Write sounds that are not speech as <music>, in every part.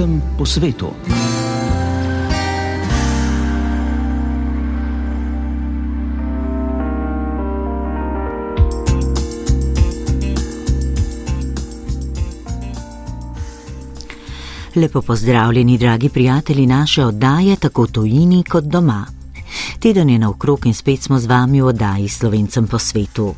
slovencem po svetu. Lepo pozdravljeni, dragi prijatelji naše oddaje, tako tujini kot doma. Teden je naokrog in spet smo z vami v oddaji Slovencem po svetu.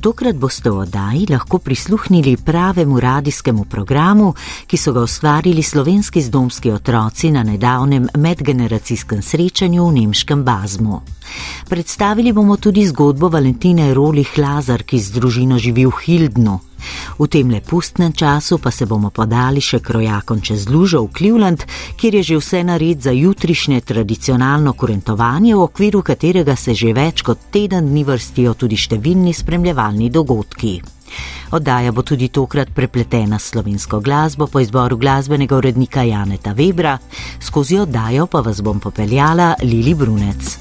Tokrat boste v oddaji lahko prisluhnili pravemu radijskemu programu, ki so ga ustvarili slovenski zdomski otroci na nedavnem medgeneracijskem srečanju v nemškem Bazmu. Predstavili bomo tudi zgodbo Valentine Rolih Lazar, ki z družino živi v Hildnu. V tem lepustnem času pa se bomo podali še krojakom čez Lužo v Cleveland, kjer je že vse nared za jutrišnje tradicionalno kurentovanje, v okviru katerega se že več kot teden dni vrstijo tudi številni spremljevalni dogodki. Oddaja bo tudi tokrat prepletena s slovensko glasbo po izboru glasbenega urednika Janeta Webra, skozi oddajo pa vas bom popeljala Lili Brunec.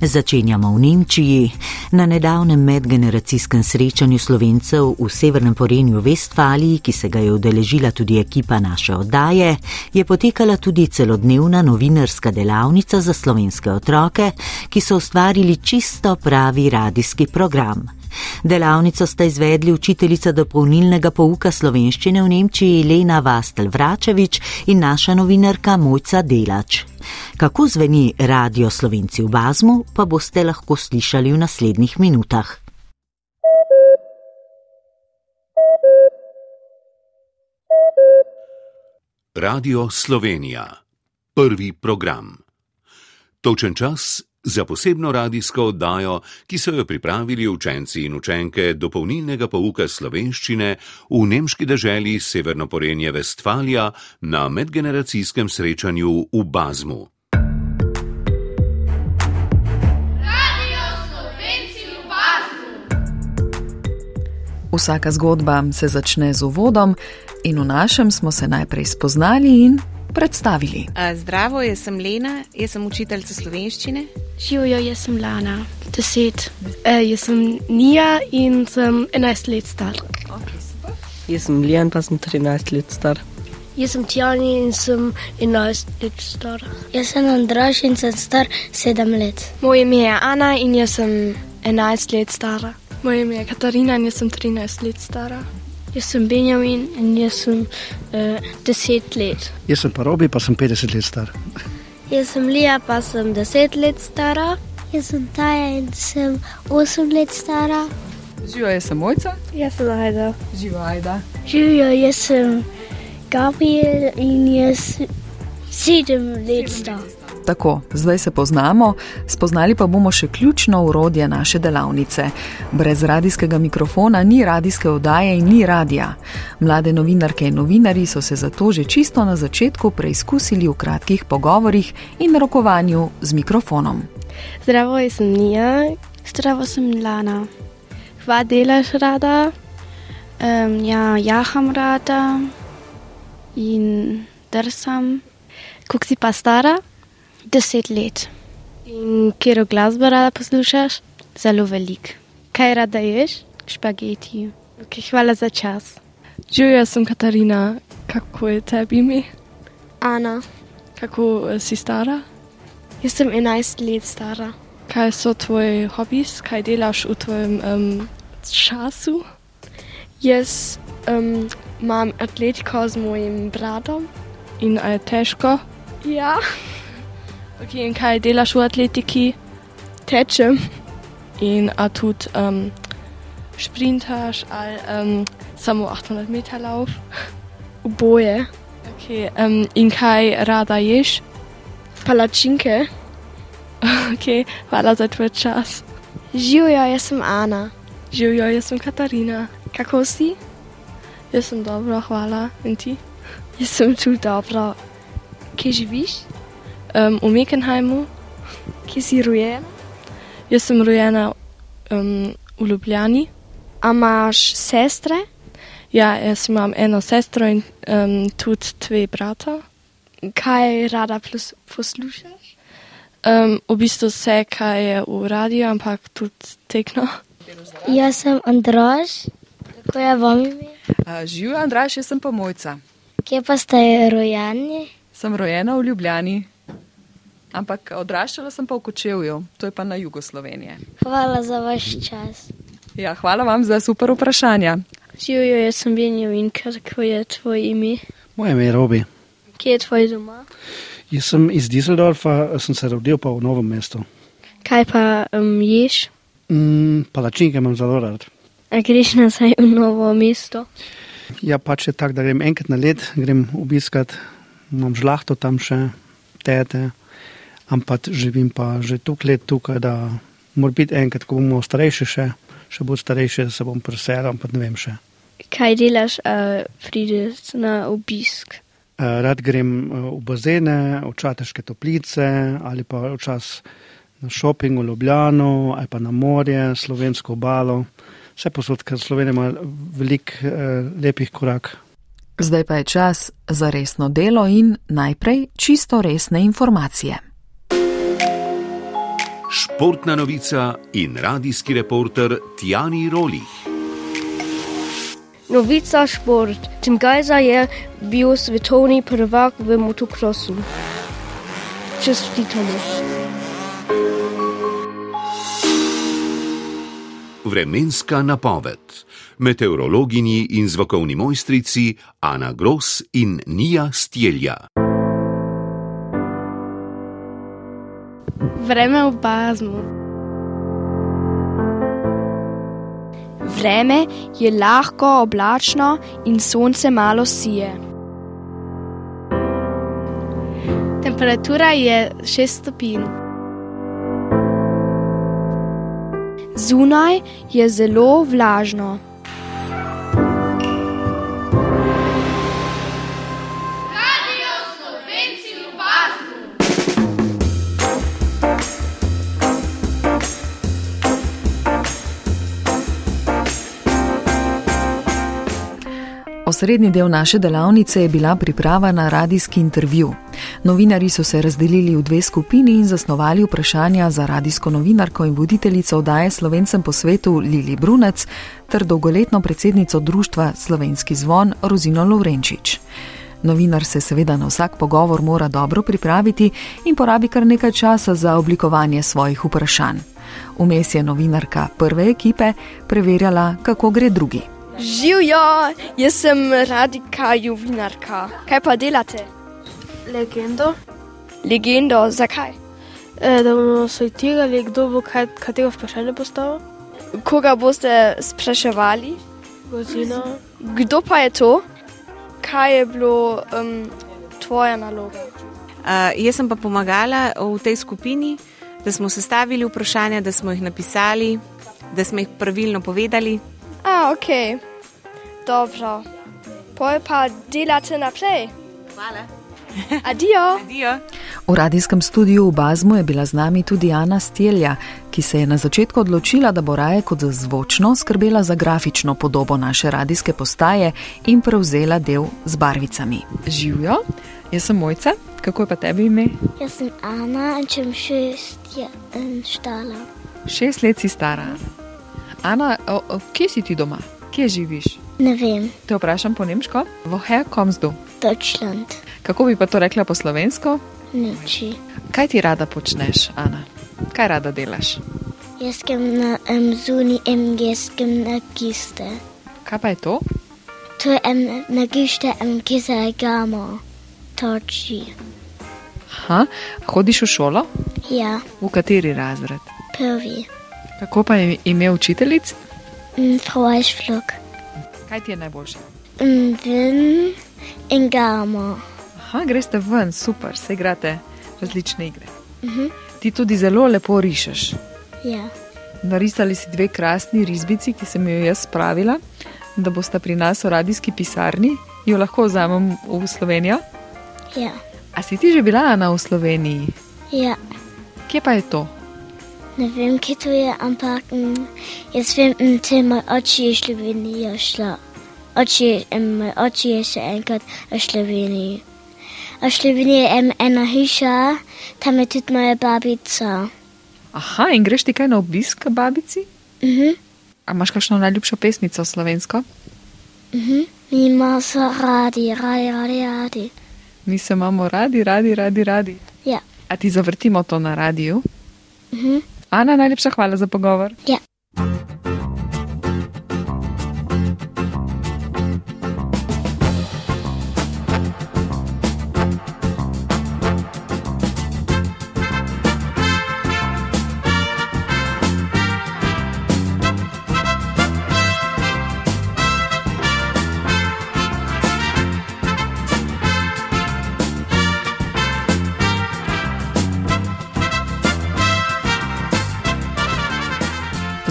Začenjamo v Nemčiji. Na nedavnem medgeneracijskem srečanju slovencev v severnem Porenju Vestfaliji, ki se ga je udeležila tudi ekipa naše oddaje, je potekala tudi celodnevna novinarska delavnica za slovenske otroke, ki so ustvarili čisto pravi radijski program. Delavnico sta izvedli učiteljica dopolnilnega pouka slovenščine v Nemčiji Lena Vastel Vračevič in naša novinarka Mojca Delač. Kako zveni radio Slovenci v Bazmu, pa boste lahko slišali v naslednjih minutah. Radio Slovenija. Prvi program. Točen čas za posebno radijsko oddajo, ki so jo pripravili učenci in učenke dopolnilnega pouka slovenščine v nemški deželi Severno Porenje Vestfalija na medgeneracijskem srečanju v Bazmu. Vsaka zgodba se začne z uvodom, in v našem smo se najprej spoznali in predstavili. Zdravo, jaz sem Lena, jaz sem učiteljica slovenščine. Živijo, jaz sem Lana, deset. E, jaz sem Nija in sem 11 let star. Okay, jaz sem Lijan, pa sem 13 let star. Jaz sem Tjani in sem 11 let star. Jaz sem Andraš in sem star 7 let. Moje ime je Ana in jaz sem 11 let stara. Moje ime je Katarina in jaz sem 13 let stara. Jaz sem Benjamin in jaz sem uh, deset let. Jaz sem pa Robi, pa sem 50 let star. Jaz sem Lija, pa sem deset let stara. Jaz sem Taja in sem osem let stara. Živijo, jaz sem Mojca. Jaz sem Aida. Živijo, Aida. Živijo, jaz sem Gabriel in jaz sedem let star. Tako, zdaj se poznamo, spoznali pa bomo še ključno urodje naše delavnice. Brez radijskega mikrofona ni radijske oddaje in ni radija. Mlade novinarke in novinari so se zato že čisto na začetku preizkusili v kratkih pogovorih in rokovanju z mikrofonom. Zdravo, jaz sem Nija. Zdravo, sem Lana. Hva delaš rada? Um, ja, jaham rada in drsam. Kako si pa stara? Deset let. In kjer glasbo rada poslušaš? Zelo velik. Kaj rada ješ? Špageti. Okay, hvala za čas. Živijo, jaz sem Katarina. Kako je tebi ime? Ana. Kako eh, si stara? Jaz sem 11 let stara. Kaj so tvoji hobiji, kaj delaš v tvojem um, času? Jaz um, imam atletiko z mojim bratom. In je težko? Ja. Okay, in kaj delaš v atletiki? Tečem. In a tudi um, sprintaš ali um, samo 800 meter lauf? Oboje. Okay, um, in kaj rada ješ? Palačinke. Okay, hvala za tvoj čas. Živijo, jaz sem Ana. Živijo, jaz sem Katarina. Kako si? Jaz sem dobro, hvala. In ti? Jaz sem tudi dobro. Kje živiš? Um, v Mekenheimu. Kje si rojen? Jaz sem rojena um, v Ljubljani. A imaš sestre? Ja, jaz imam eno sestro in um, tudi dve brata. Kaj rada poslušaš? Um, v bistvu vse, kaj je v radiju, ampak tudi tekno. Jaz sem Andraš, kako je vam ime? Živijo Andraš, jaz sem pa mojca. Kje pa ste rojeni? Sem rojena v Ljubljani, ampak odraščala sem pa v Kočevju, to je pa na jugu Slovenije. Hvala za vaš čas. Ja, hvala vam za super vprašanja. Živijo, jaz sem Benjamin, kako je tvoje ime? Moje ime je Robi. Kje je tvoj doma? Jaz sem iz Düsseldorfa, sem se rodil pa v novem mestu. Kaj pa um, ješ? Mm, palačinke imam zelo rad. A greš nazaj v novo mesto? Ja, pač je tako, da grem enkrat na let, grem obiskat, imam žlahto tam še, tete, ampak živim pa že tuk let tukaj, da mora biti enkrat, ko bomo starejši še, še bolj starejši, da se bom preselil, ampak ne vem še. Kaj delaš, a prideš na obisk? Rad grem v bazene, v čateške toplice ali pa včasih na šoping v Ljubljano ali pa na morje, slovensko obalo. Vse posod, ker Slovenija ima veliko eh, lepih korak. Zdaj pa je čas za resno delo in najprej čisto resne informacije. Športna novica in radijski reporter Tjani Rolih. Novica šport. Tim Gajza je bil svetovni prvak v motokrosu. Čestitamo. Vremenska napoved. Meteorologinji in zvokovni mojstrici Ana Gros in Nija Stjelja. Vreme v bazmu. Vreme je lahko oblačno in sonce malo sije. Temperatura je 6 stopinj. Zunaj je zelo vlažno. Osrednji del naše delavnice je bila priprava na radijski intervju. Novinari so se razdelili v dve skupini in zasnovali vprašanja za radijsko novinarko in voditeljico oddaje Slovencem po svetu Lili Brunec ter dolgoletno predsednico društva Slovenski zvon Rozino Lovrenčič. Novinar se seveda na vsak pogovor mora dobro pripraviti in porabi kar nekaj časa za oblikovanje svojih vprašanj. Vmes je novinarka prve ekipe preverjala, kako gre drugi. Živijo, jaz sem radika juvinarka. Kaj pa delate? Legendo. Legendo, zakaj? E, da bomo sortirali, kdo bo kaj, katero vprašanje postavil. Koga boste spraševali? Gozino. Kdo pa je to? Kaj je bilo um, tvoja naloga? Uh, jaz sem pa pomagala v tej skupini, da smo sestavili vprašanja, da smo jih napisali, da smo jih pravilno povedali. A, ok, dobro. Poj pa delate naprej. Hvala. <laughs> Adijo. Adijo. V radijskem studiu v Bazmu je bila z nami tudi Ana Stelja, ki se je na začetku odločila, da bo raje kot za zvočno skrbela za grafično podobo naše radijske postaje in prevzela del z barvicami. Živijo, jaz sem mojca, kako je pa tebi ime? Jaz sem Ana, čem šest je štala. Šest let si stara. Ana, o, o, kje si ti doma? Kje živiš? Ne vem. Te vprašam po nemško. Woher kommst du? Deutschland. Kako bi pa to rekla po slovensko? Niči. Kaj ti rada počneš, Ana? Kaj rada delaš? Jaz sem na um, zuni emgeskem na giste. Kaj pa je to? To je um, na giste um, kisa gamo. Toči. Ha, hodiš v šolo? Ja. V kateri razred? Prvi. Kako pa je ime učiteljic? Mm, Frau Eichflug. Kaj ti je najboljše? Mm, Vin in gamo. Aha, greste ven, super, se igrate različne igre. Uh -huh. Ti tudi zelo lepo rišeš. Ja. Narisali si dve krasni risbici, ki sem jo jaz spravila, da boste pri nas v radijski pisarni, jo lahko vzamem v Slovenijo. Ja. A si ti že bila Ana v Sloveniji? Ja. Kje pa je to? Ne vem, kje to je, ampak mm, jaz vem, da te moj oči je Slovenijo šla. Oči, moj oči je še enkrat v Sloveniji. v Sloveniji je ena hiša, tam je tudi moja babica. Aha, in greš ti kaj na obisk babici? Uh -huh. A imaš kakšno najljubšo pesnico slovensko? Uh -huh. Mi imamo se radi, radi, radi, radi. Mi se imamo radi, radi, radi, radi. Ja. A ti zavrtimo to na radiju? Uh -huh. Ana, najlepša hvala za pogovor. Ja.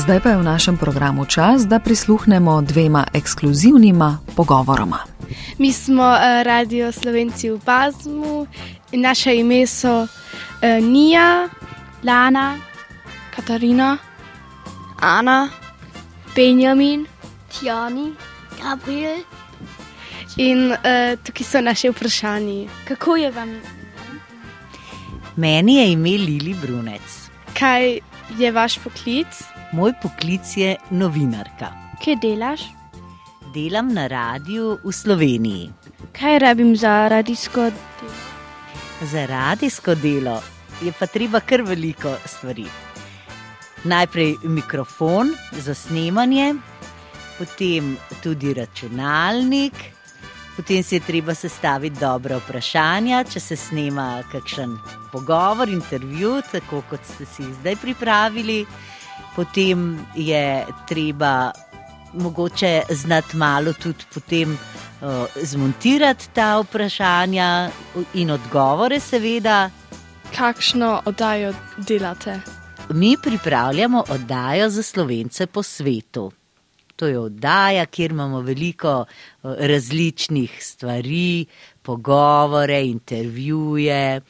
Zdaj pa je v našem programu čas, da prisluhnemo dvema ekskluzivnima pogovoroma. Mi smo uh, Radio Slovenci v Bazmu in naše ime so uh, Nija, Lana, Katarina, Ana, Benjamin, Tjani, Gabriel. In uh, tukaj so naše vprašanje. Kako je vam? Meni je ime Lili Brunec. Kaj je vaš poklic? Moj poklic je novinarka. Kje delaš? Delam na radiju v Sloveniji. Kaj rabim za radijsko delo? Za radijsko delo je pa treba kar veliko stvari. Najprej mikrofon za snemanje, potem tudi računalnik, potem si je treba sestaviti dobre vprašanja, če se snema kakšen pogovor, intervju, tako kot ste si jih zdaj pripravili potem je treba mogoče znati malo tudi potem uh, zmontirati ta vprašanja in odgovore, seveda. Kakšno oddajo delate? Mi pripravljamo oddajo za slovence po svetu. To je oddaja, kjer imamo veliko različnih stvari, pogovore, intervjuje,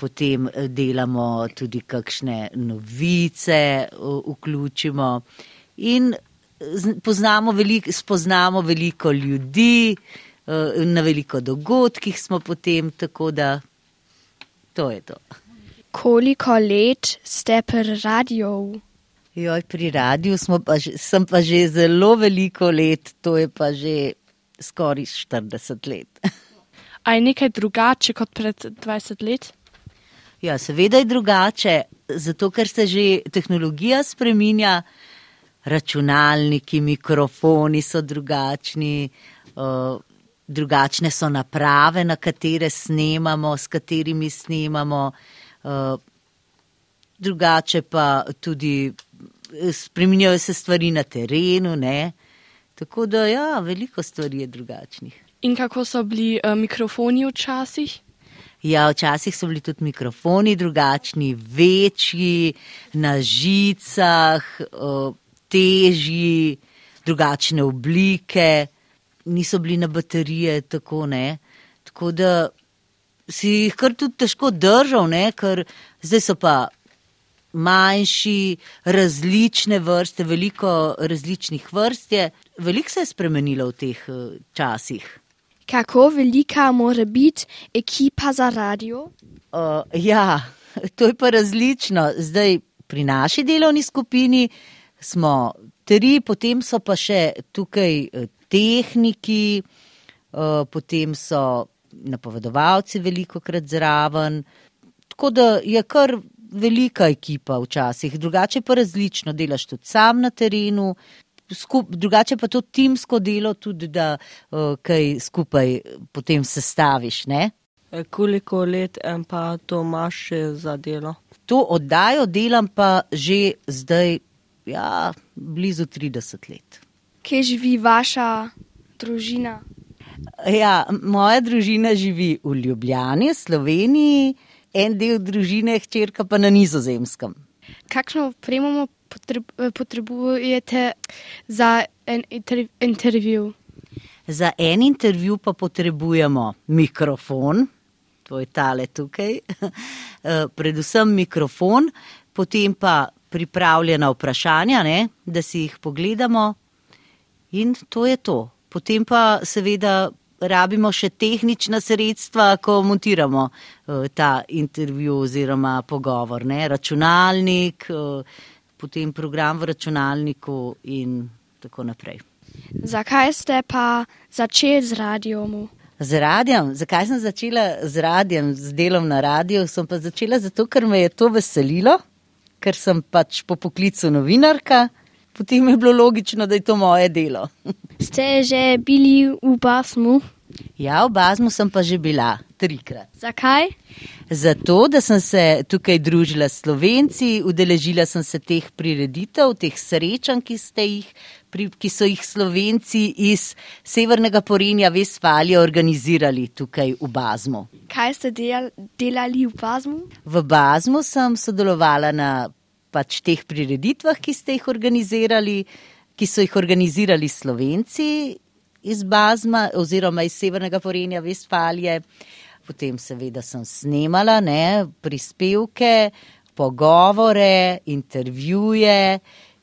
potem eh, delamo tudi kakšne novice, vključimo in poznamo veliko, spoznamo veliko ljudi, eh, na veliko dogodkih smo potem, tako da to je to. Koliko let ste pri radiju? Joj, pri radiju pa že, sem pa že zelo veliko let, to je pa že skoraj 40 let. A je nekaj drugače kot pred 20 leti? Ja, seveda je drugače, zato ker se že tehnologija spreminja, računalniki, mikrofoni so drugačni, uh, drugačne so naprave, na katere snemamo, s katerimi snemamo, uh, drugače pa tudi spreminjajo se stvari na terenu. Ne? Tako da, ja, veliko stvari je drugačnih. In kako so bili uh, mikrofoni včasih? Ja, včasih so bili tudi mikrofoni drugačni, večji, na žicah, težji, drugačne oblike, niso bili na baterije, tako ne. Tako da si jih kar tudi težko držal, ne? ker zdaj so pa manjši, različne vrste, veliko različnih vrst je. Veliko se je spremenilo v teh eh, časih. Kako velika mora biti ekipa za radio? Uh, ja, to je pa različno. Zdaj pri naši delovni skupini smo tri, potem so pa še tukaj eh, tehniki, uh, potem so napovedovalci veliko krat zraven. Tako da je kar velika ekipa včasih, drugače pa različno. Delaš tudi sam na terenu, skup, drugače pa to timsko delo, tudi da uh, kaj skupaj potem sestaviš. Ne? E, koliko let pa to imaš za delo? To oddajo delam pa že zdaj, ja, blizu 30 let. Kje živi vaša družina? Ja, moja družina živi v Ljubljani, Sloveniji, en del družine, hčerka pa na nizozemskem. Kakšno opremo potrebujete za en intervju? Za en intervju pa potrebujemo mikrofon, to je tale tukaj, <laughs> eh, predvsem mikrofon, potem pa pripravljena vprašanja, ne, da si jih pogledamo in to je to. Potem pa seveda rabimo še tehnična sredstva, ko montiramo uh, ta intervju oziroma pogovor, ne? računalnik, potem program v računalniku in tako naprej. Zakaj ste pa začeli z radijom? Z radijem, zakaj sem začela z radijem, z delom na radiju? Sem pa začela zato, ker me je to veselilo, ker sem pač po poklicu novinarka, potem je bilo logično, da je to moje delo. Ste že bili v Basmu? Ja, v Basmu sem pa že bila trikrat. Zakaj? Zato, da sem se tukaj družila s slovenci, udeležila sem se teh prireditev, teh srečanj, ki, jih, ki so jih slovenci iz severnega Porenja Vesfalije organizirali tukaj v Bazmu. Kaj ste del, delali v Bazmu? V Bazmu sem sodelovala na pač teh prireditvah, ki ste jih organizirali, ki so jih organizirali slovenci iz Bazma oziroma iz severnega Porenja Vesfalije potem seveda sem snemala ne, prispevke, pogovore, intervjuje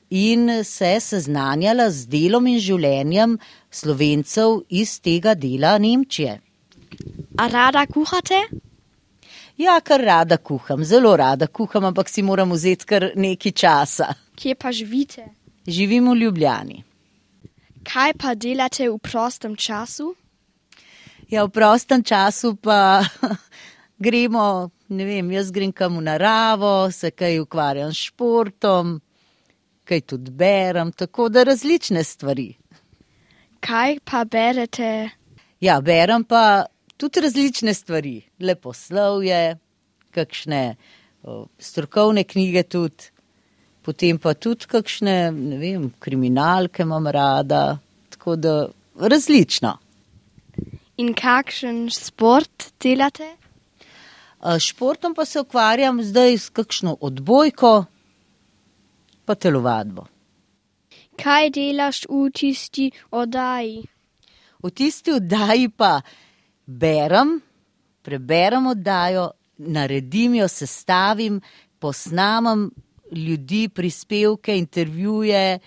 in se seznanjala z delom in življenjem slovencev iz tega dela Nemčije. A rada kuhate? Ja, kar rada kuham, zelo rada kuham, ampak si moram vzeti kar nekaj časa. Kje pa živite? Živim v Ljubljani. Kaj pa delate v prostem času? Ja, v prostem času pa <laughs> gremo, ne vem, jaz grem kam v naravo, se kaj ukvarjam s športom, kaj tudi berem, tako da različne stvari. Kaj pa berete? Ja, berem pa tudi različne stvari, leposlovje, kakšne o, strokovne knjige tudi, potem pa tudi kakšne, ne vem, kriminalke imam rada, tako da različno. In kakšen šport delate? Športom pa se ukvarjam zdaj s kakšno odbojko, pa telovadbo. Kaj delaš v tisti oddaji? V tisti oddaji pa berem, preberem oddajo, naredim jo, sestavim, posnamem ljudi, prispevke, intervjuje,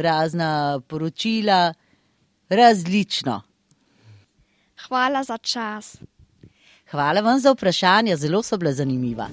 razna poročila, različno. Hvala za čas. Hvala vam za vprašanje, zelo so bila zanimiva.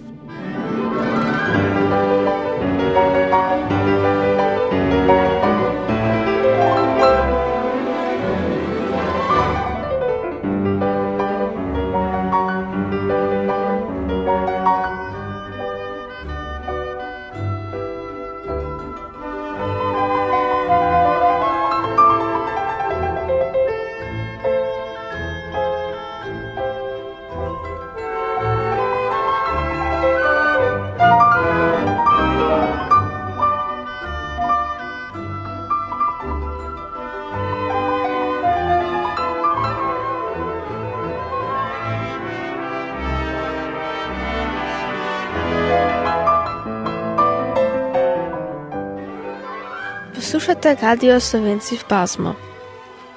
Poslušate Radio Slovenci v Pasmo.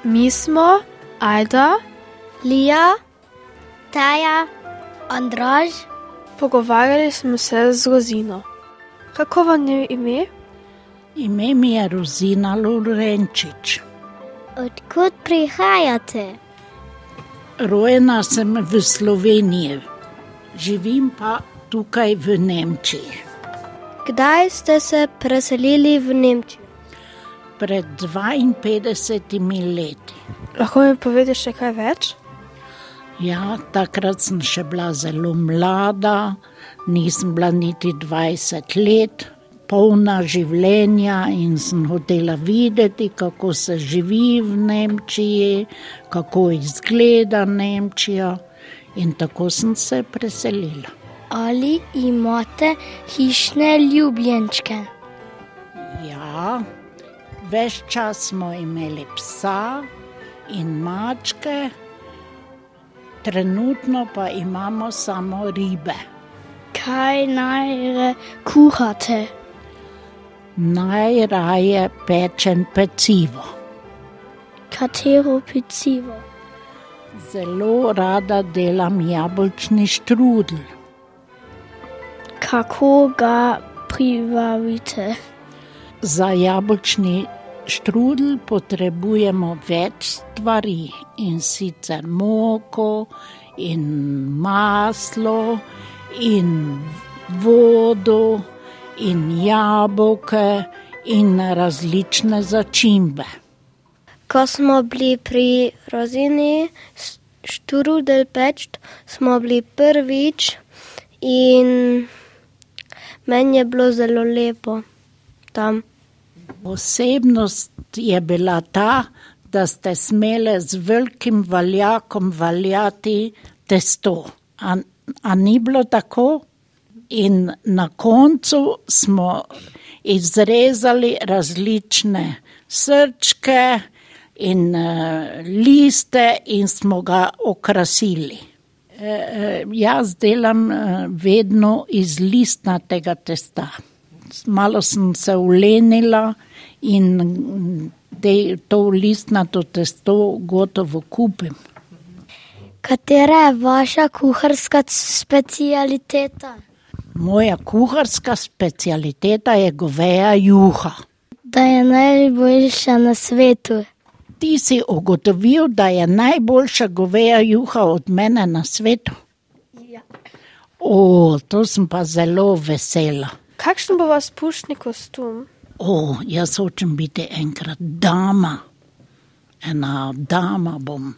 Mi smo Aida, Lija, Taja, Andraž. Pogovarjali smo se z Rozino. Kako vam je ime? Ime mi je Rozina Lorenčič. Odkud prihajate? Rojena sem v Sloveniji, živim pa tukaj v Nemčiji. Kdaj ste se preselili v Nemčijo? Pred 52 leti. Lahko mi poveš še kaj več? Ja, takrat sem še bila zelo mlada, nisem bila niti 20 let, polna življenja in sem hotela videti, kako se živi v Nemčiji, kako izgleda Nemčija, in tako sem se preselila. Ali imate hišne ljubljenčke? Ja, več čas smo imeli psa in mačke, trenutno pa imamo samo ribe. Kaj najraje kuhate? Najraje pečem pecivo. Katero pecivo? Zelo rada delam jabolčni štrudel. Kako ga pripravite? Za jabolčni štrudel potrebujemo več stvari in sicer moko, in maslo, in vodo, in jabolke, in različne začimbe. Ko smo bili pri rozini štrudel peč, smo bili prvič in meni je bilo zelo lepo tam. Posebnost je bila ta, da ste smeli z velikim valjakom valjati testo. A, a ni bilo tako? In na koncu smo izrezali različne srčke in uh, liste in smo ga okrasili. Uh, jaz delam uh, vedno iz listnatega testa malo sem se ulenila in te, to listnato testo gotovo kupim. Katera je vaša kuharska specialiteta? Moja kuharska specialiteta je goveja juha. Da je najboljša na svetu. Ti si ugotovil, da je najboljša goveja juha od mene na svetu? Ja. O, to sem pa zelo vesela. Kakšen bo vaš pušni kostum? O, jaz hočem biti enkrat dama, ena dama bom.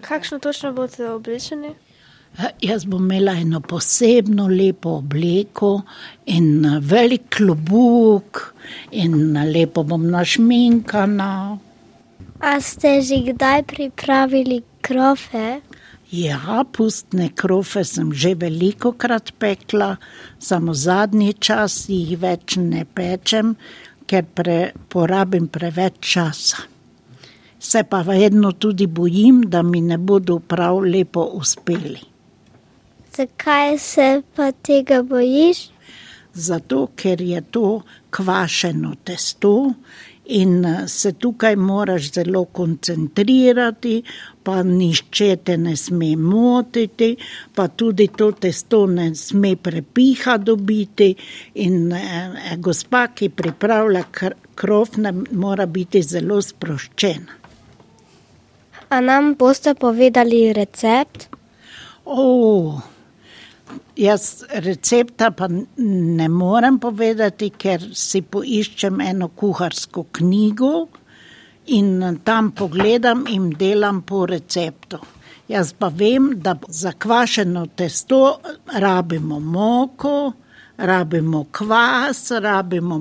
Kakšno točno boste oblečeni? Jaz bom imela eno posebno lepo obleko in velik klobuk in lepo bom našminkana. A ste že kdaj pripravili krofe? Ja, pustne krofe sem že veliko krat pekla, samo zadnji čas jih več ne pečem, ker pre, porabim preveč časa. Se pa vedno tudi bojim, da mi ne bodo prav lepo uspeli. Zakaj se pa tega bojiš? Zato, ker je to kvašeno testo in se tukaj moraš zelo koncentrirati, pa nišče te ne sme motiti, pa tudi to testo ne sme prepiha dobiti. In eh, gospa, ki pripravlja krov, mora biti zelo sproščena. A nam boste povedali recept? O, jaz recepta pa ne morem povedati, ker si poiščem eno kuharsko knjigo in tam pogledam in delam po receptu. Jaz pa vem, da za kvašeno testo rabimo moko, rabimo kvas, rabimo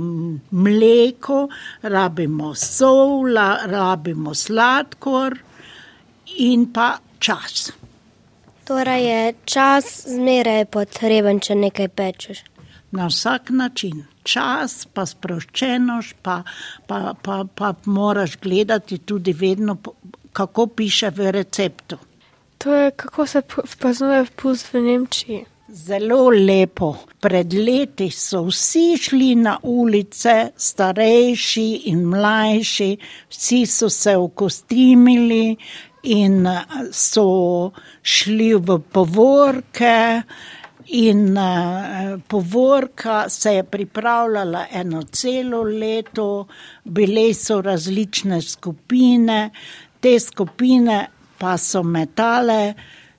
mleko, rabimo sol, rabimo sladkor in pa čas. Torej je čas zmeraj potreben, če nekaj pečeš. Na vsak način čas, pa sproščenost, pa, pa, pa, pa moraš gledati tudi vedno, kako piše v receptu. To je, kako se praznuje pust v Nemčiji. Zelo lepo. Pred leti so vsi šli na ulice, starejši in mlajši, vsi so se okostimili in so šli v povorke. In uh, povorka se je pripravljala eno celo leto, bile so različne skupine, te skupine pa so metale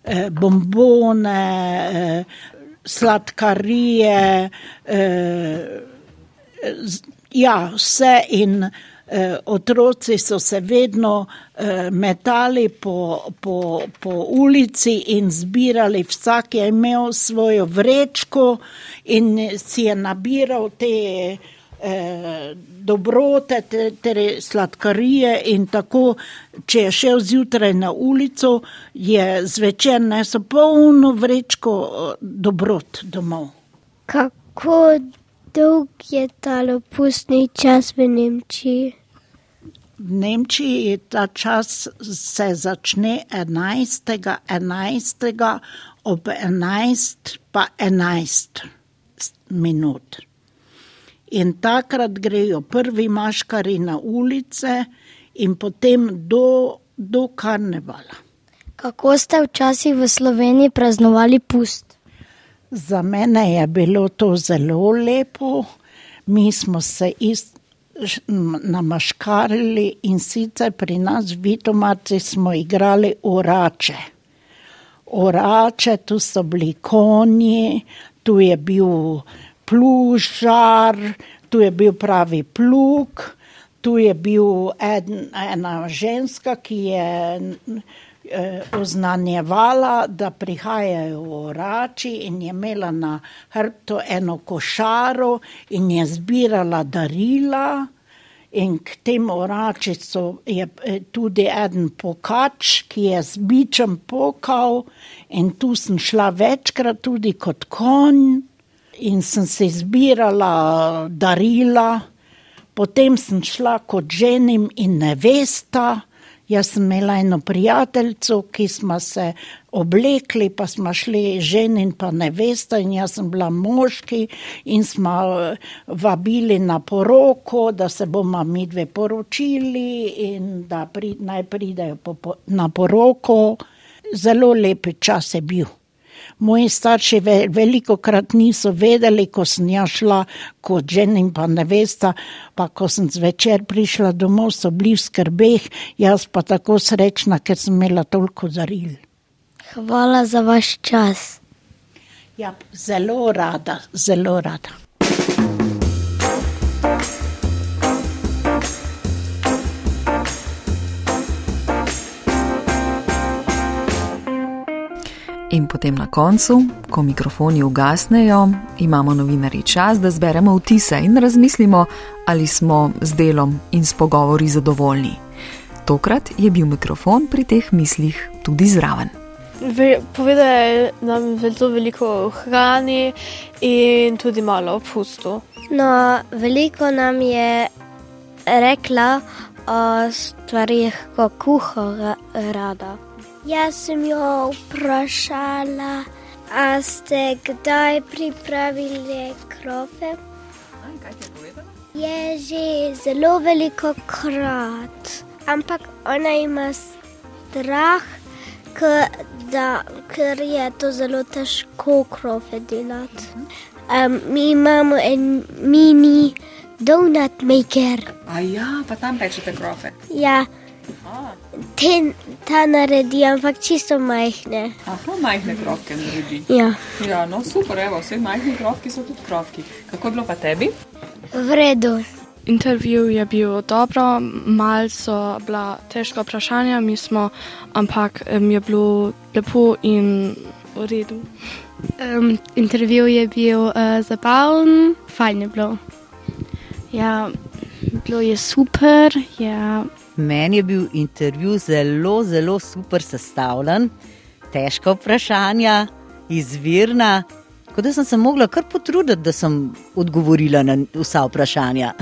eh, bombone, eh, sladkarije, eh, ja, vse in eh, eh, otroci so se vedno eh, metali po, po, po ulici in zbirali, vsak je imel svojo vrečko in si je nabiral te eh, dobrote, te, te sladkarije in tako, če je šel zjutraj na ulico, je zvečer nesel polno vrečko eh, dobrot domov. Kako dolg je ta pustni čas v Nemčiji? V Nemčiji ta čas se začne 11. 11. ob 11. pa 11 minut. In takrat grejo prvi maškari na ulice in potem do, do karnevala. Kako ste včasih v Sloveniji praznovali pust? Za mene je bilo to zelo lepo. Mi smo se ist, namaškarili in sicer pri nas v Vitomarci smo igrali orače. Orače, tu so bili konji, tu je bil plužar, tu je bil pravi plug, tu je bil en, ena ženska, ki je oznanjevala, da prihajajo orači in je imela na hrbtu eno košaro in je zbirala darila. In k tem oračicu je eh, tudi en pokač, ki je z bičem pokal, in tu sem šla večkrat tudi kot konj, in sem si zbirala darila, potem sem šla kot ženim in nevesta. Jaz sem imela eno prijateljico, ki smo se oblekli, pa smo šli ženi in pa nevesta, in jaz sem bila moški, in smo eh, vabili na poroko, da se bomo mi dve poročili in da pri, naj pridejo po, po, na poroko. Zelo lep čas je bil. Moji starši ve, veliko krat niso vedeli, ko sem ja šla kot žena in pa nevesta, pa ko sem zvečer prišla domov, so bili v skrbeh, jaz pa tako srečna, ker sem imela toliko daril. Hvala za vaš čas. Ja, zelo rada, zelo rada. In potem na koncu, ko mikrofoni ugasnejo, imamo novinari čas, da zberemo vtise in razmislimo, ali smo z delom in s pogovori zadovoljni. Tokrat je bil mikrofon pri teh mislih tudi zraven. Povedal nam zelo veliko hrani in tudi malo o pustu. No, veliko nam je rekla o stvarih, ko kuha rada. Jaz sem jo vprašala, a ste kdaj pripravili krofe? Je že zelo veliko krat, ampak ona ima strah, da, ker je to zelo težko krofe delati. Um, mi imamo en mini donut maker. A ja, pa tam pečete krofe. Ja. Te, ta naredi, ampak čisto majhne. Aha, majhne krofke naredi. Ja. ja no, super, evo, vse majhne krofke so tudi krofki. Kako je bilo pa tebi? V redu. Intervju je bil dobro, malo so bila težka vprašanja, mi smo, ampak um, je bilo lepo in v redu. Um, intervju je bil uh, zabaven, fajn je bilo. Ja, bilo je super. Ja. Meni je bil intervju zelo, zelo super sestavljen, težka vprašanja, izvirna. Tako da sem se mogla kar potruditi, da sem odgovorila na vsa vprašanja.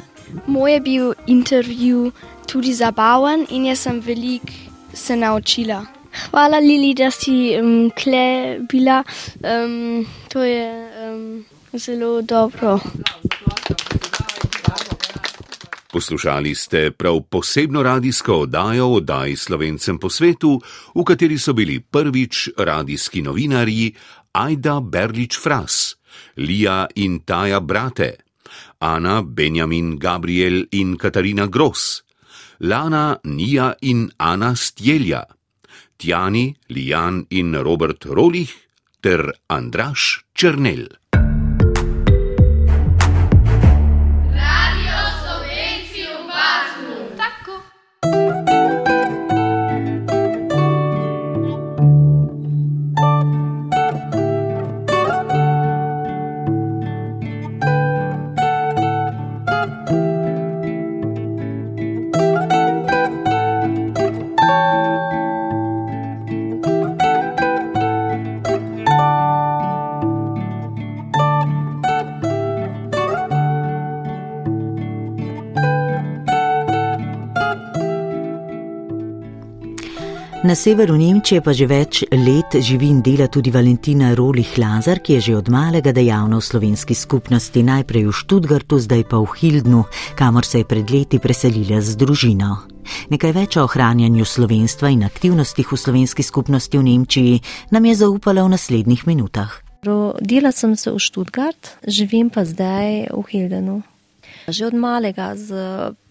Moj je bil intervju tudi zabaven in jaz sem veliko se naučila. Hvala, Lili, da si um, kle bila. Um, to je um, zelo dobro. Poslušali ste prav posebno radijsko oddajo o oddaji slovencem po svetu, v kateri so bili prvič radijski novinarji Aida Berlič Fras, Lija in Taja Brate, Ana, Benjamin, Gabriel in Katarina Gross, Lana, Nija in Ana Stjelja, Tjani, Lijan in Robert Rolih ter Andraš Črnel. Na severu Nemčije pa že več let živi in dela tudi Valentina Rolih Lazar, ki je že od malega dejavna v slovenski skupnosti, najprej v Študgartu, zdaj pa v Hildnu, kamor se je pred leti preselila z družino. Nekaj več o ohranjanju slovenstva in aktivnostih v slovenski skupnosti v Nemčiji nam je zaupala v naslednjih minutah. Rodila sem se v Študgart, živim pa zdaj v Hildenu. Že od malega, z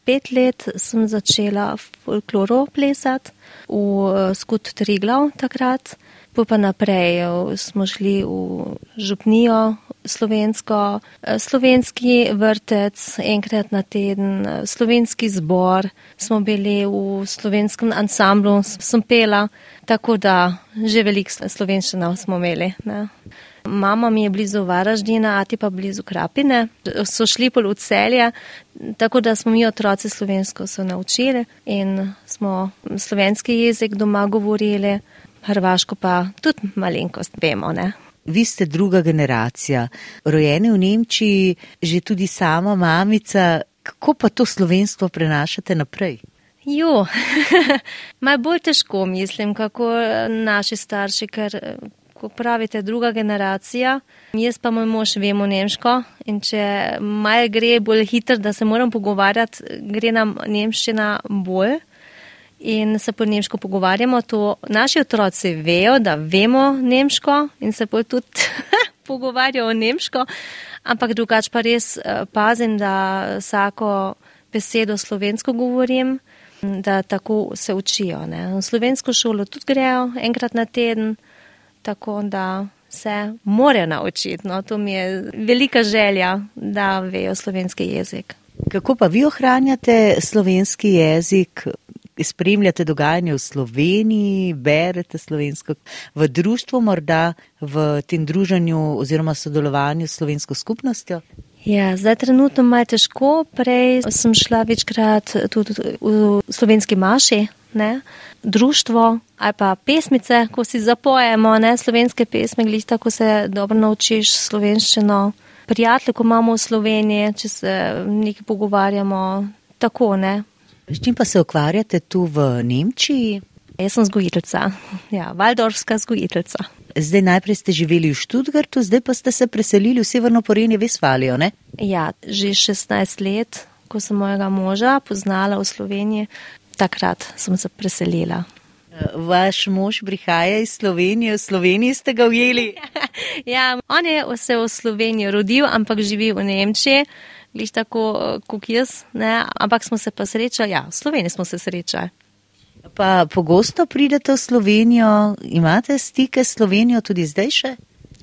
pet let, sem začela folkloro plesati v skut Triglav takrat. Pa naprej smo šli v župnijo slovensko, slovenski vrtec enkrat na teden, slovenski zbor, smo bili v slovenskem ansamblu, sem pela, tako da že veliko slovenščina smo imeli. Ne. Mama mi je blizu Varaždina, ati pa blizu Krapine. So šli pol v celje, tako da smo mi otroci slovensko se naučili in smo slovenski jezik doma govorili, hrvaško pa tudi malenkost vemo. Ne? Vi ste druga generacija, rojeni v Nemčiji, že tudi sama mamica. Kako pa to slovenstvo prenašate naprej? Jo, <laughs> malo bolj težko mislim, kako naši starši, ker ko pravite, druga generacija. Jaz pa moj mož vemo nemško in če maj gre bolj hitro, da se moram pogovarjati, gre nam nemščina bolj in se po nemško pogovarjamo. To naši otroci vejo, da vemo nemško in se bolj tudi <laughs> pogovarjajo nemško, ampak drugač pa res pazim, da vsako besedo slovensko govorim. Da tako se učijo. Ne. V slovensko šolo tudi grejo enkrat na teden, tako da se morajo naučiti. No, to mi je velika želja, da vejo slovenski jezik. Kako pa vi ohranjate slovenski jezik? Spremljate dogajanje v Sloveniji, berete slovensko, v društvu, morda v tem druženju oziroma sodelovanju s slovensko skupnostjo? Ja, zdaj trenutno malo težko. Prej sem šla večkrat tudi v slovenski maši, ne? društvo ali pa pesmice, ko si zapojemo ne? slovenske pesme, glih tako se dobro naučiš slovenščino. Prijatelje, ko imamo v Sloveniji, če se nekaj pogovarjamo, tako ne. S čim pa se ukvarjate tu v Nemčiji? Jaz sem zgojiteljica, ja, valdorska zgojiteljica. Zdaj najprej ste živeli v Študgartu, zdaj pa ste se preselili v Severno Porenje Vesvalijo, ne? Ja, že 16 let, ko sem mojega moža poznala v Sloveniji, takrat sem se preselila. Vaš mož prihaja iz Slovenije, v Sloveniji ste ga ujeli? <laughs> ja, on je se v Sloveniji rodil, ampak živi v Nemčiji, gliš tako kot jaz, ne? ampak smo se pa srečali, ja, v Sloveniji smo se srečali. Pa pogosto pridete v Slovenijo, imate stike s Slovenijo tudi zdaj še?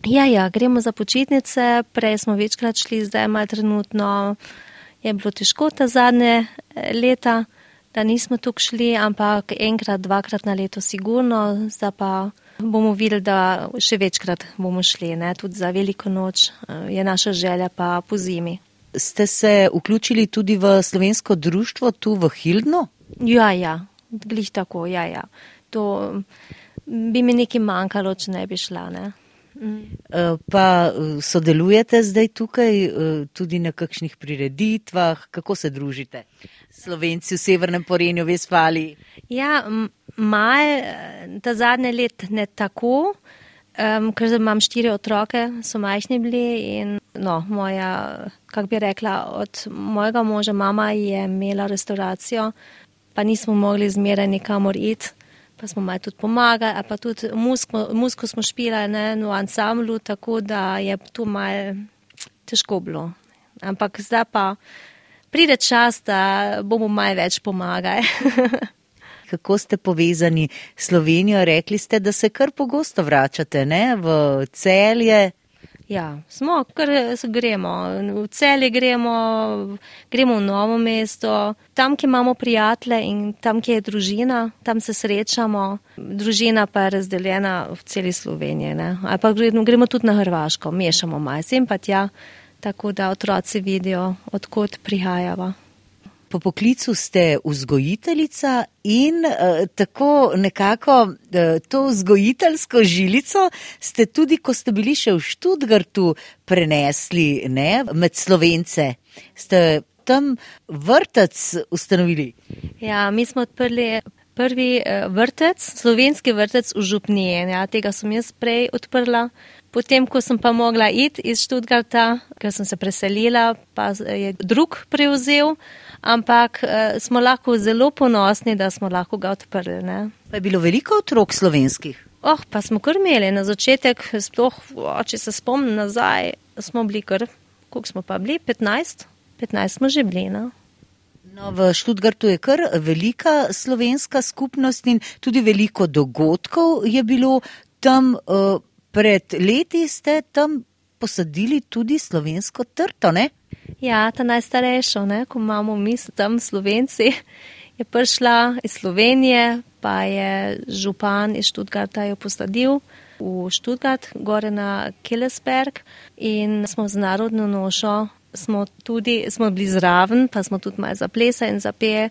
Ja, ja, gremo za počitnice, prej smo večkrat šli, zdaj ima trenutno, je bilo težko ta zadnje leta da nismo tukaj šli, ampak enkrat, dvakrat na leto, sigurno, zdaj pa bomo videli, da še večkrat bomo šli, ne? tudi za veliko noč je naša želja pa po zimi. Ste se vključili tudi v slovensko društvo tu v Hildnu? Ja, ja, glih tako, ja, ja. To bi mi nekaj manjkalo, če ne bi šla. Ne? Pa sodelujete zdaj tukaj tudi na kakšnih prireditvah, kako se družite? Slovenci v Severnem Porenju, Vesfali. Ja, mal, ta zadnje let ne tako, um, ker imam štiri otroke, so majhni bili in no, moja, kak bi rekla, od mojega moža mama je imela restauracijo, pa nismo mogli zmeraj nikamor iti, pa smo malo tudi pomagali, pa tudi musko, musko smo špilali ne, v ansamblu, tako da je to mal težko bilo. Ampak zdaj pa pride čas, da bomo malo več pomagali. <laughs> Kako ste povezani s Slovenijo? Rekli ste, da se kar pogosto vračate ne? v celje. Ja, smo, kar gremo. V celje gremo, gremo v novo mesto, tam, kjer imamo prijatelje in tam, kjer je družina, tam se srečamo. Družina pa je razdeljena v celi Sloveniji. Ali pa gremo tudi na Hrvaško, mešamo maj, sem pa tja tako da otroci vidijo, odkot prihajava. Po poklicu ste vzgojiteljica in uh, tako nekako uh, to vzgojiteljsko žilico ste tudi, ko ste bili še v Študgartu, prenesli ne, med slovence. Ste tam vrtec ustanovili? Ja, mi smo odprli prvi vrtec, slovenski vrtec v Župniji. Ja, tega sem jaz prej odprla. Potem, ko sem pa mogla iti iz Študgarta, ker sem se preselila, pa je drug prevzel, ampak eh, smo lahko zelo ponosni, da smo lahko ga odprli. Ne. Pa je bilo veliko otrok slovenskih? Oh, pa smo kar imeli na začetek, sploh, če se spomnim nazaj, smo bili kar, koliko smo pa bili, 15, 15 smo že bili. No? No, v Študgartu je kar velika slovenska skupnost in tudi veliko dogodkov je bilo tam. Uh, pred leti ste tam posadili tudi slovensko trto, ne? Ja, ta najstarejša, ne? ko imamo mi tam slovenci, je prišla iz Slovenije, pa je župan iz Študgarta jo posadil v Študgart, gore na Killesberg in smo z narodno nošo smo tudi, smo bili zraven, pa smo tudi malo zaplesa in zapeje.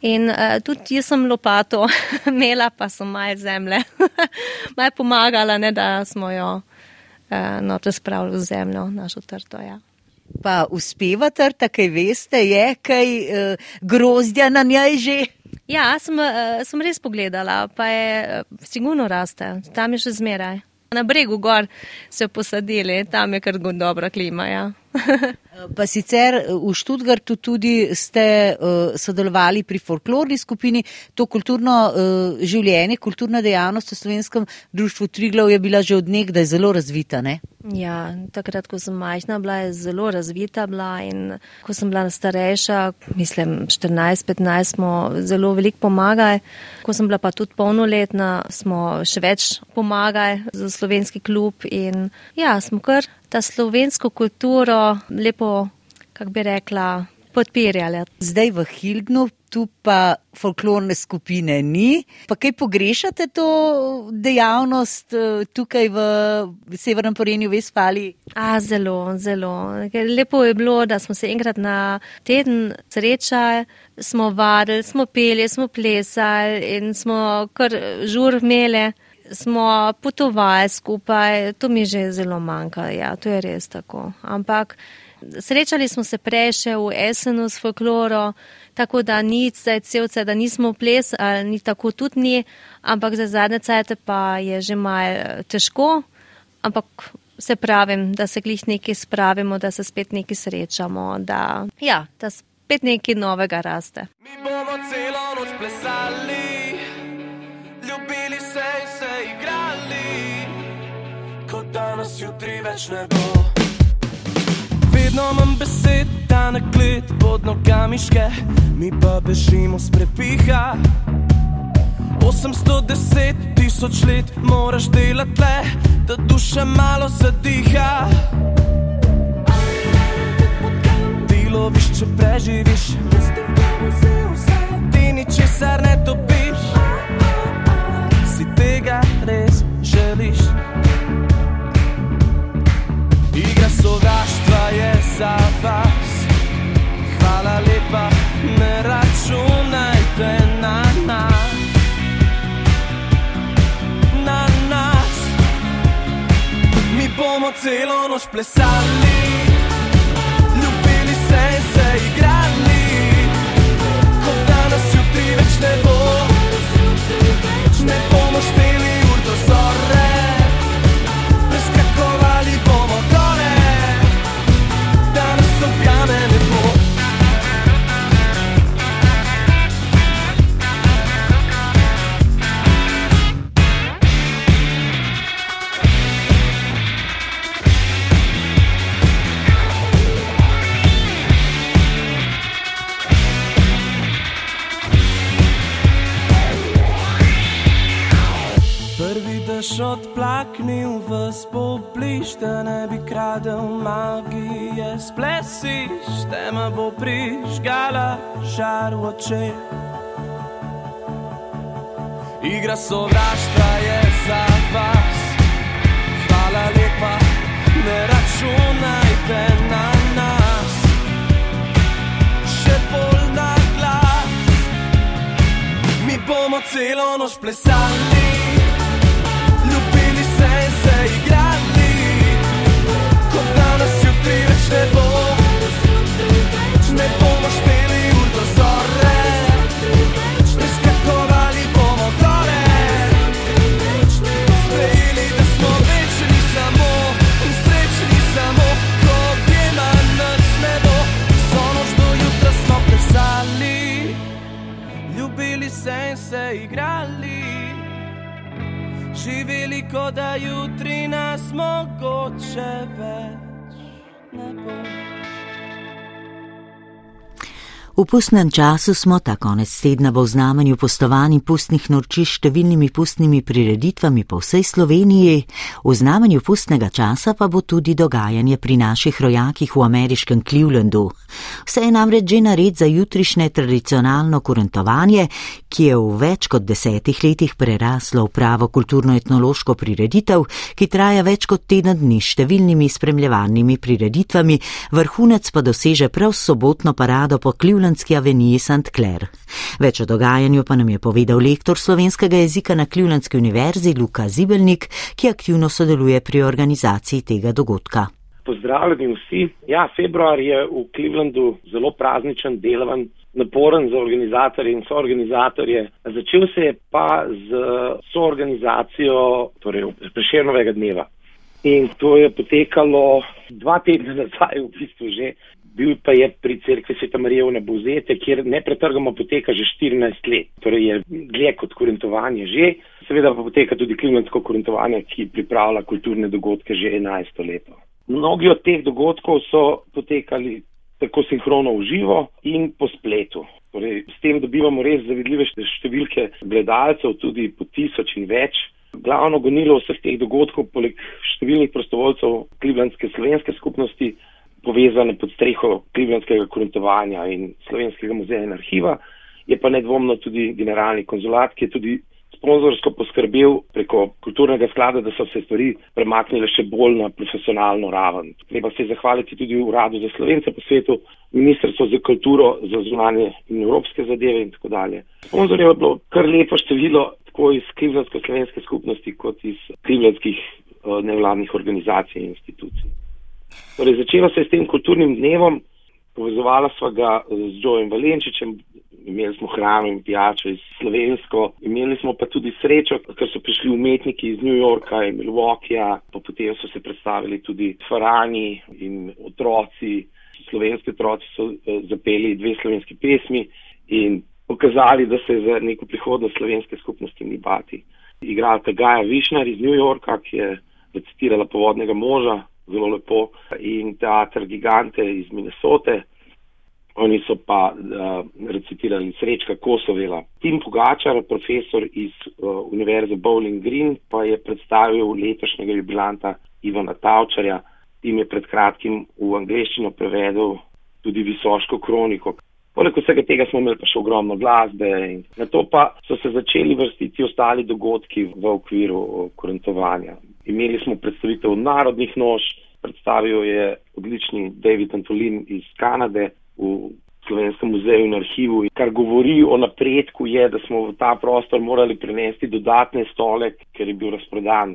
In uh, tudi jaz sem lopato <laughs> imela, pa sem malo zemlje, <laughs> malo pomagala, ne, da smo jo uh, noter spravili v zemljo, našo trto. Ja. Pa uspeva trta, kaj veste, je kaj uh, grozdja na njej že? Ja, sem, uh, sem res pogledala, pa je uh, sigurno raste, tam je še zmeraj. Na bregu gor so posadili, tam je kar dobra klima. Ja. Pa sicer eh, v Študgartu tudi ste uh, sodelovali pri folklorni skupini. To kulturno uh, življenje, kulturna dejavnost v slovenskem društvu Triglav je bila že od nekdaj zelo razvita. Ne? Ja, takrat, ko sem majhna, bila je zelo razvita bila ko sem bila starejša, mislim 14-15, smo zelo veliko pomagali. Ko sem bila pa tudi polnoletna, smo še več pomagali za slovenski klub in ja, smo kar ta slovensko kulturo lepo, kako bi rekla, podpirali. Zdaj v Hildnu tu pa folklorne skupine ni. Pa kaj pogrešate to dejavnost eh, tukaj v Severnem Porenju, Vespali? A, zelo, zelo. Lepo je bilo, da smo se enkrat na teden srečali, smo vadili, smo peli, smo plesali in smo kar žur imeli. Smo potovali skupaj, to mi že zelo manjka, ja, to je res tako. Ampak srečali smo se prej še v Esenu s folkloro, tako da ni zdaj celce, da nismo ples, ali ni tako tudi ni, ampak za zadnje cajte pa je že mal težko, ampak se pravim, da se glih nekaj spravimo, da se spet nekaj srečamo, da, ja, da spet nekaj novega raste. Mi bomo celo noč plesali, danes jutri več ne bo. Vedno imam besed, da na klet pod nogami ške, mi pa bežimo s prepiha. 810 tisoč let moraš delati le, da duša malo zadiha. Ti loviš, če preživiš, ti ničesar ne dobiš, si tega res želiš. Sovraštva je za vas. Hvala lepa, ne računajte na nas. Na nas. Mi bomo celo noč plesali, oči. Igra sovraštva je za vas, hvala lepa, ne računajte na nas, še bolj na glas. Mi bomo celo noč plesali. Ljubili se in se igrali, kot danes jutri več ne bo. Ljubili se igrali. Živeli, kot da jutri nas mogoče več V pustnem času smo ta konec tedna v znamenju postovanj in pustnih noči s številnimi pustnimi prireditvami po vsej Sloveniji, v znamenju pustnega časa pa bo tudi dogajanje pri naših rojakih v ameriškem Clevelandu. Vse je namreč že nared za jutrišnje tradicionalno kurentovanje, ki je v več kot desetih letih preraslo v pravo kulturno-etnološko prireditev, ki traja več kot teden dni s številnimi spremljevanimi prireditvami, vrhunec pa doseže prav sobotno parado po Clevelandu Ljubljanski aveniji St. Clair. Več o dogajanju pa nam je povedal lektor slovenskega jezika na Kljubljanski univerzi Luka Zibelnik, ki aktivno sodeluje pri organizaciji tega dogodka. Pozdravljeni vsi. Ja, februar je v Clevelandu zelo prazničen, delovan, naporen za organizatorje in soorganizatorje. Začel se je pa z soorganizacijo torej, prešernovega dneva. In to je potekalo dva tedna nazaj, v bistvu že bil pa je pri cerkvi Sveta Marija v Nebozete, kjer nepretrgamo poteka že 14 let. Torej je dlje kot kurentovanje že, seveda pa poteka tudi klimatsko kurentovanje, ki pripravlja kulturne dogodke že 11 leto. Mnogi od teh dogodkov so potekali tako sinhrono v živo in po spletu. Torej, s tem dobivamo res zavidljive številke gledalcev, tudi po tisoč in več. Glavno gonilo vseh teh dogodkov, poleg številnih prostovoljcev Klivlandske slovenske skupnosti, povezane pod streho Klivljanskega korentovanja in Slovenskega muzeja in arhiva, je pa nedvomno tudi generalni konzulat, ki je tudi sponzorsko poskrbel preko kulturnega sklada, da so se stvari premaknile še bolj na profesionalno raven. Treba se zahvaliti tudi uradu za slovence po svetu, ministrstvo za kulturo, za zunanje in evropske zadeve in tako dalje. Sponzorjev je bilo kar lepo število, tako iz klivljansko-slovenske skupnosti kot iz klivljanskih uh, nevladnih organizacij in institucij. Torej, začela se je s tem kulturnim dnevom, povezovala sva ga z Joejem Valenčičem, imeli smo hrano in pijačo iz slovensko, imeli smo pa tudi srečo, ker so prišli umetniki iz New Yorka in Milwaukeeja, pa potem so se predstavili tudi farani in otroci, slovenski otroci so uh, zapeli dve slovenski pesmi in pokazali, da se za neko prihodnost slovenske skupnosti ni bati. Igralka Gaja Višnar iz New Yorka, ki je recitirala povodnega moža, zelo lepo, in teater Gigante iz Minnesote. Oni so pa uh, recitirali Srečka Kosovela. Tim Pogačar, profesor iz uh, Univerze Bowling Green, pa je predstavil letošnjega jubilanta Ivana Tavčarja. Tim je pred kratkim v angleščino prevedel tudi visoško kroniko. Poleg vsega tega smo imeli pa še ogromno glasbe in na to pa so se začeli vrstiti ostali dogodki v okviru korentovanja. Imeli smo predstavitev narodnih nož, predstavil je odlični David Antolin iz Kanade v Slovenskem muzeju in arhivu. Kar govori o napredku je, da smo v ta prostor morali prenesti dodatne stole, ker je bil razprodan.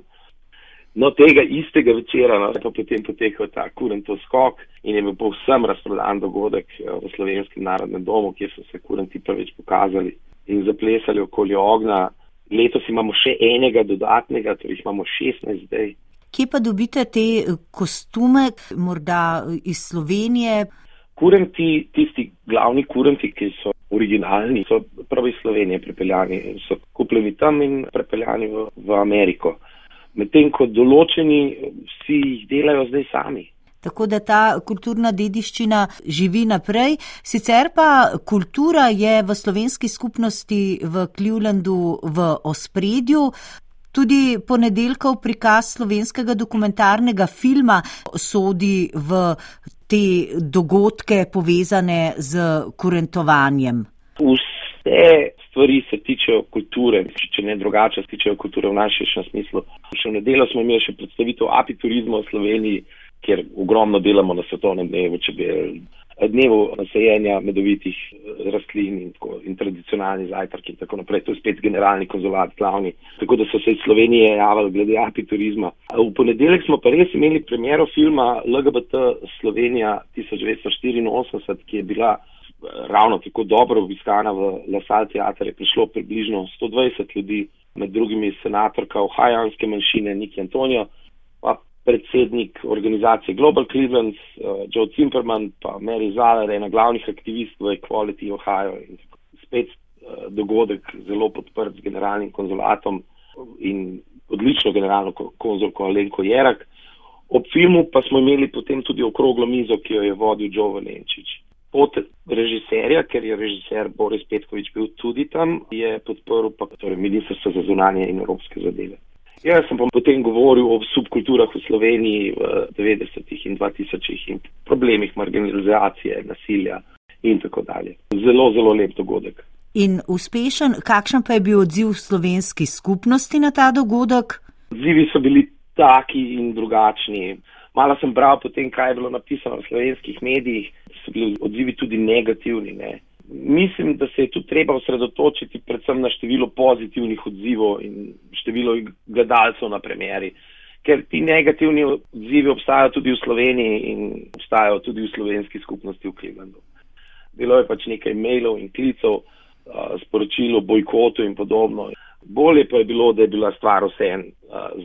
No, tega istega večera no, je pa potem potekal ta kurentov skok in je bil povsem razprodan dogodek eh, v Slovenskem narodnem domu, kjer so se kurenti prvič pokazali in zaplesali okoli ogna. Letos imamo še enega dodatnega, torej jih imamo 16 zdaj. Kje pa dobite te eh, kostume, morda eh, iz Slovenije? Kurenti, tisti glavni kurenti, ki so originalni, so prav iz Slovenije pripeljani, so kupljeni tam in pripeljani v, v Ameriko medtem ko določeni vsi jih delajo zdaj sami. Tako da ta kulturna dediščina živi naprej. Sicer pa kultura je v slovenski skupnosti v Clevelandu v ospredju. Tudi ponedeljkov prikaz slovenskega dokumentarnega filma sodi v te dogodke povezane z kurentovanjem. Vse stvari se tičejo kulture, če ne drugače, se tičejo kulture v najširšem smislu. Še v nedeljo smo imeli še predstavitev apiturizma v Sloveniji, kjer ogromno delamo na svetovnem dnevu, če bi dnevu nasajenja medovitih eh, rastlin in, tako, in tradicionalni zajtrki in tako naprej. To je spet generalni konzulat glavni. Tako da so se iz Slovenije javili glede apiturizma. V ponedeljek smo pa res imeli premjero filma LGBT Slovenija 1984, ki je bila ravno tako dobro obiskana v Lasal teater, je prišlo približno 120 ljudi, med drugimi senatorka ohajanske manjšine Niki Antonijo, pa predsednik organizacije Global Cleveland, uh, Joe Zimperman, pa Mary Zaler, ena glavnih aktivistov Equality Ohio in spet uh, dogodek zelo podprt z generalnim konzulatom in odlično generalno konzulko Alenko Jerak. Ob filmu pa smo imeli potem tudi okroglo mizo, ki jo je vodil Joe Valenčič od režiserja, ker je režiser Boris Petkovič bil tudi tam, je podporil pa torej Ministrstvo za zunanje in evropske zadeve. Jaz sem pa potem govoril o subkulturah v Sloveniji v 90-ih in 2000-ih in problemih marginalizacije, nasilja in tako dalje. Zelo, zelo lep dogodek. In uspešen, kakšen pa je bil odziv slovenski skupnosti na ta dogodek? Odzivi so bili taki in drugačni. Malo sem bral potem, kaj je bilo napisano v slovenskih medijih, so bili odzivi tudi negativni. Ne. Mislim, da se je tu treba osredotočiti predvsem na število pozitivnih odzivov in število gledalcev na premjeri, ker ti negativni odzivi obstajajo tudi v Sloveniji in obstajajo tudi v slovenski skupnosti v Clevelandu. Bilo je pač nekaj mailov in klicev, sporočilo o bojkotu in podobno. Bolje pa je bilo, da je bila stvar vseen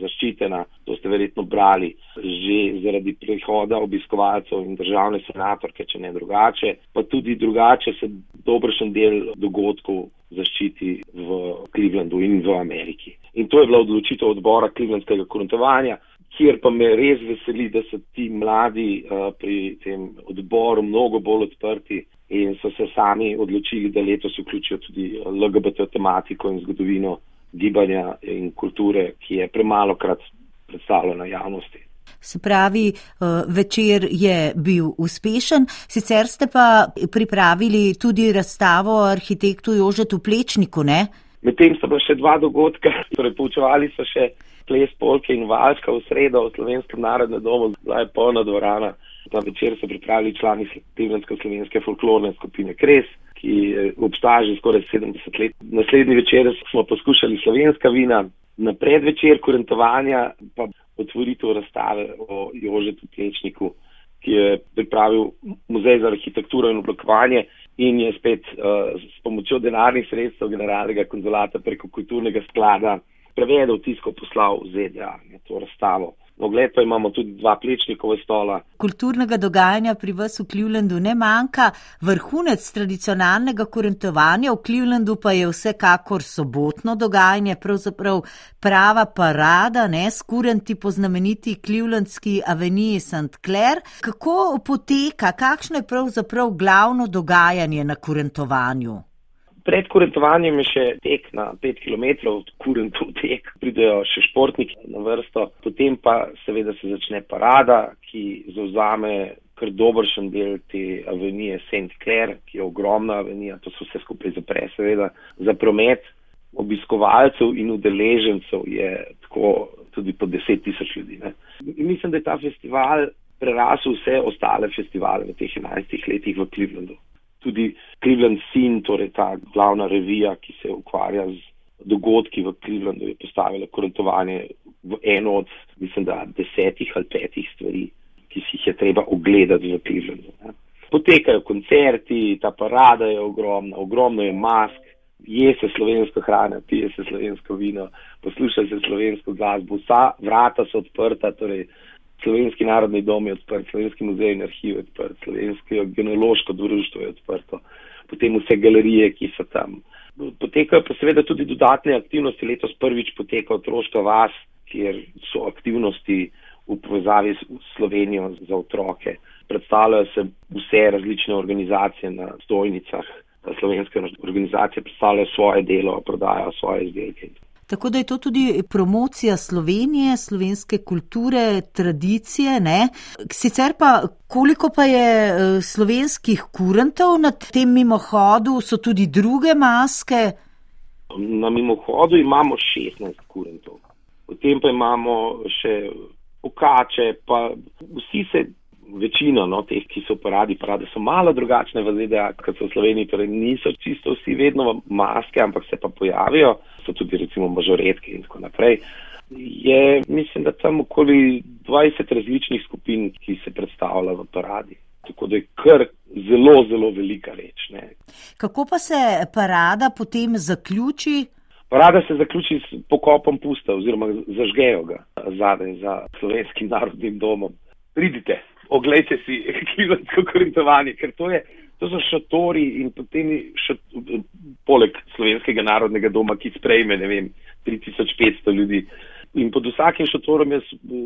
zaščitena, to ste verjetno brali, že zaradi prihoda obiskovalcev in državne senatorke, če ne drugače, pa tudi drugače se dobršen del dogodkov zaščiti v Clevelandu in v Ameriki. In to je bila odločitev odbora Clevelandskega korentovanja, kjer pa me res veseli, da so ti mladi uh, pri tem odboru mnogo bolj odprti in so se sami odločili, da letos vključijo tudi LGBT tematiko in zgodovino gibanja in kulture, ki je premalo krat predstavljena javnosti. Se pravi, eh, večer je bil uspešen, sicer ste pa pripravili tudi razstavo arhitektu Jožetu Plečniku, ne? Medtem so pa še dva dogodka, torej poučevali so še ples Polke in Valška v sredo v Slovenskem narodnem domu, zdaj je polna dvorana. Ta večer so pripravili člani Slovenske folklorne skupine Kres, ki obstaja že skoraj 70 let. Naslednji večer smo poskušali slovenska vina, na predvečer korentovanja pa otvoritev razstave o Jožetu Plečniku, ki je pripravil muzej za arhitekturo in oblikovanje in je spet uh, s pomočjo denarnih sredstev generalnega konzulata preko kulturnega sklada prevedel tisko poslal v ZDA to razstavo. Ogled pa imamo tudi dva plečnikova stola. Kulturnega dogajanja pri vas v Clevelandu ne manjka, vrhunec tradicionalnega korentovanja v Clevelandu pa je vsekakor sobotno dogajanje, pravzaprav prava parada, ne skurenti po znameniti Clevelandski aveniji St. Clair. Kako poteka, kakšno je pravzaprav glavno dogajanje na korentovanju? Pred kurentovanjem je še tek na 5 km, kurentov tek, pridejo še športniki na vrsto, potem pa seveda se začne parada, ki zauzame kar dobršen del te avenije St. Clair, ki je ogromna avenija, to se vse skupaj zapre seveda za promet obiskovalcev in udeležencev je tako tudi po 10 tisoč ljudi. Ne. Mislim, da je ta festival prerasel vse ostale festivale v teh 11 letih v Clevelandu tudi Cleveland Scene, torej ta glavna revija, ki se ukvarja z dogodki v Clevelandu, je postavila korentovanje v eno od, mislim, da desetih ali petih stvari, ki si jih je treba ogledati v Clevelandu. Ne. Potekajo koncerti, ta parada je ogromna, ogromno je mask, je se slovenska hrana, pije se slovensko vino, posluša se slovensko glasbo, vsa vrata so odprta, torej Slovenski narodni dom je odprt, Slovenski muzej in arhiv je odprt, Slovensko genealoško društvo je odprto, potem vse galerije, ki so tam. Potekajo pa seveda tudi dodatne aktivnosti. Letos prvič poteka otroška vas, kjer so aktivnosti v povezavi s Slovenijo za otroke. Predstavljajo se vse različne organizacije na stojnicah. Slovenske organizacije predstavljajo svoje delo, prodajajo svoje izdelke. Tako da je to tudi promocija Slovenije, slovenske kulture, tradicije. Ne? Sicer pa, koliko pa je eh, slovenskih kurentov na tem mimohodu, so tudi druge maske? Na mimohodu imamo 16 kurentov, potem pa imamo še okače, pa vsi se večino no, teh, ki so v paradi, parade so malo drugačne v ZDA, kot so v Sloveniji, torej niso čisto vsi vedno maske, ampak se pa pojavijo, so tudi recimo mažoretke in tako naprej. Je, mislim, da tam okoli 20 različnih skupin, ki se predstavlja v paradi. Tako da je kar zelo, zelo velika reč. Ne. Kako pa se parada potem zaključi? Parada se zaključi s pokopom pusta oziroma zažgejo ga zadaj za slovenskim narodnim domom. Pridite oglejte si <laughs> klimatsko korentovanje, ker to, je, to so šatori in potem še poleg slovenskega narodnega doma, ki sprejme, ne vem, 3500 ljudi. in pod vsakim šotorom je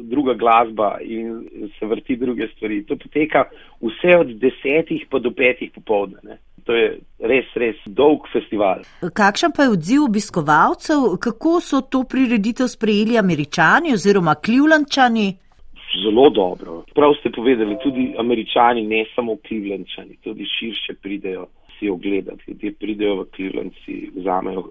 druga glasba in se vrti druge stvari. To poteka vse od desetih pa do petih popovdne. To je res, res dolg festival. Kakšen pa je odziv obiskovalcev, kako so to prireditev sprejeli američani oziroma klivlančani? Zelo dobro. Prav ste povedali, tudi američani, ne samo klivlančani, tudi širše pridejo si ogledati. Ljudje pridejo v klivlanci, vzamejo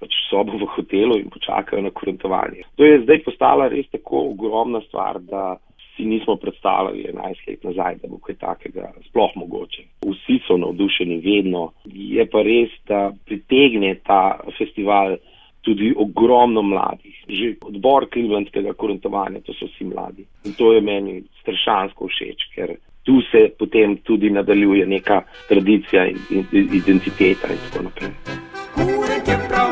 pač sobo v hotelu in počakajo na kurentovanje. To je zdaj postala res tako ogromna stvar, da si nismo predstavljali 11 let nazaj, da bo kaj takega sploh mogoče. Vsi so navdušeni vedno. Je pa res, da pritegne ta festival tudi ogromno mladih. Že odbor klivlandskega kurentovanja, to so vsi mladi. In to je meni strašansko všeč, ker tu se potem tudi nadaljuje neka tradicija in, in identiteta in tako naprej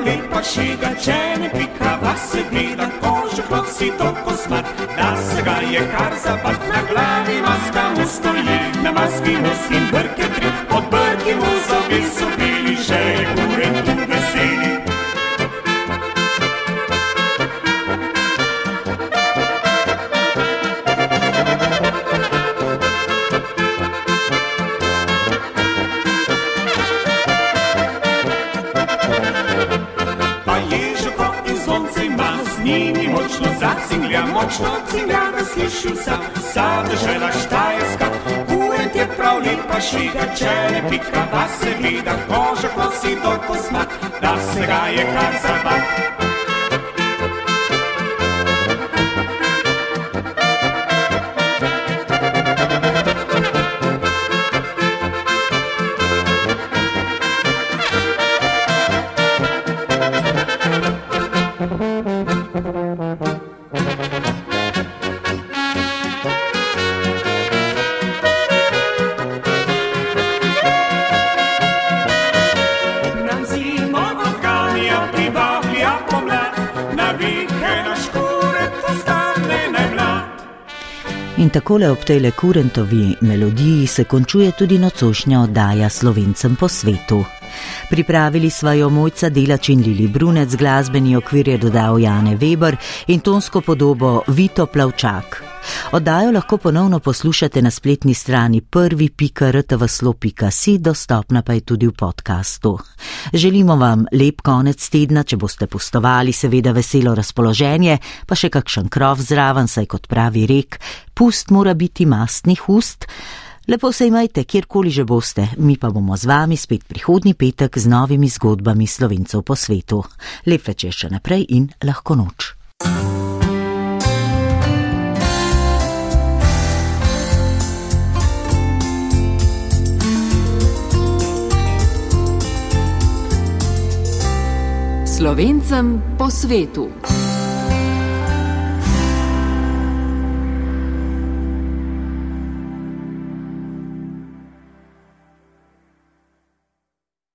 lepa šiga, če ne pika vas se vidi, kožo kot si toliko smrt, da se ga je kar zabat na glavi, maska mu stoji, na maski nosim brke tri, od brki mu zobi so bili, še je kuren tu veseli. Cinglja, močno cinglja, da sliši vsa, vsa država štajerska. Kurent je prav lepa šiga, če ne pika, da se vidi, koža kosi do kosmat, da se ga je kar zabat. Takole ob tej le kurentovi melodiji se končuje tudi nocošnja oddaja slovencem po svetu. Pripravili sva jo mojca Delač in Lili Brunec, glasbeni okvir je dodal Jane Weber in tonsko podobo Vito Plavčak. Oddajo lahko ponovno poslušate na spletni strani prvi.rtvslo.si, dostopna pa je tudi v podkastu. Želimo vam lep konec tedna, če boste pustovali, seveda veselo razpoloženje, pa še kakšen krov zraven, saj kot pravi rek, pust mora biti mastnih ust. Lepo se imajte, kjerkoli že boste, mi pa bomo z vami spet prihodnji petek z novimi zgodbami slovencev po svetu. Lep večer še naprej in lahko noč. Slovencem po svetu.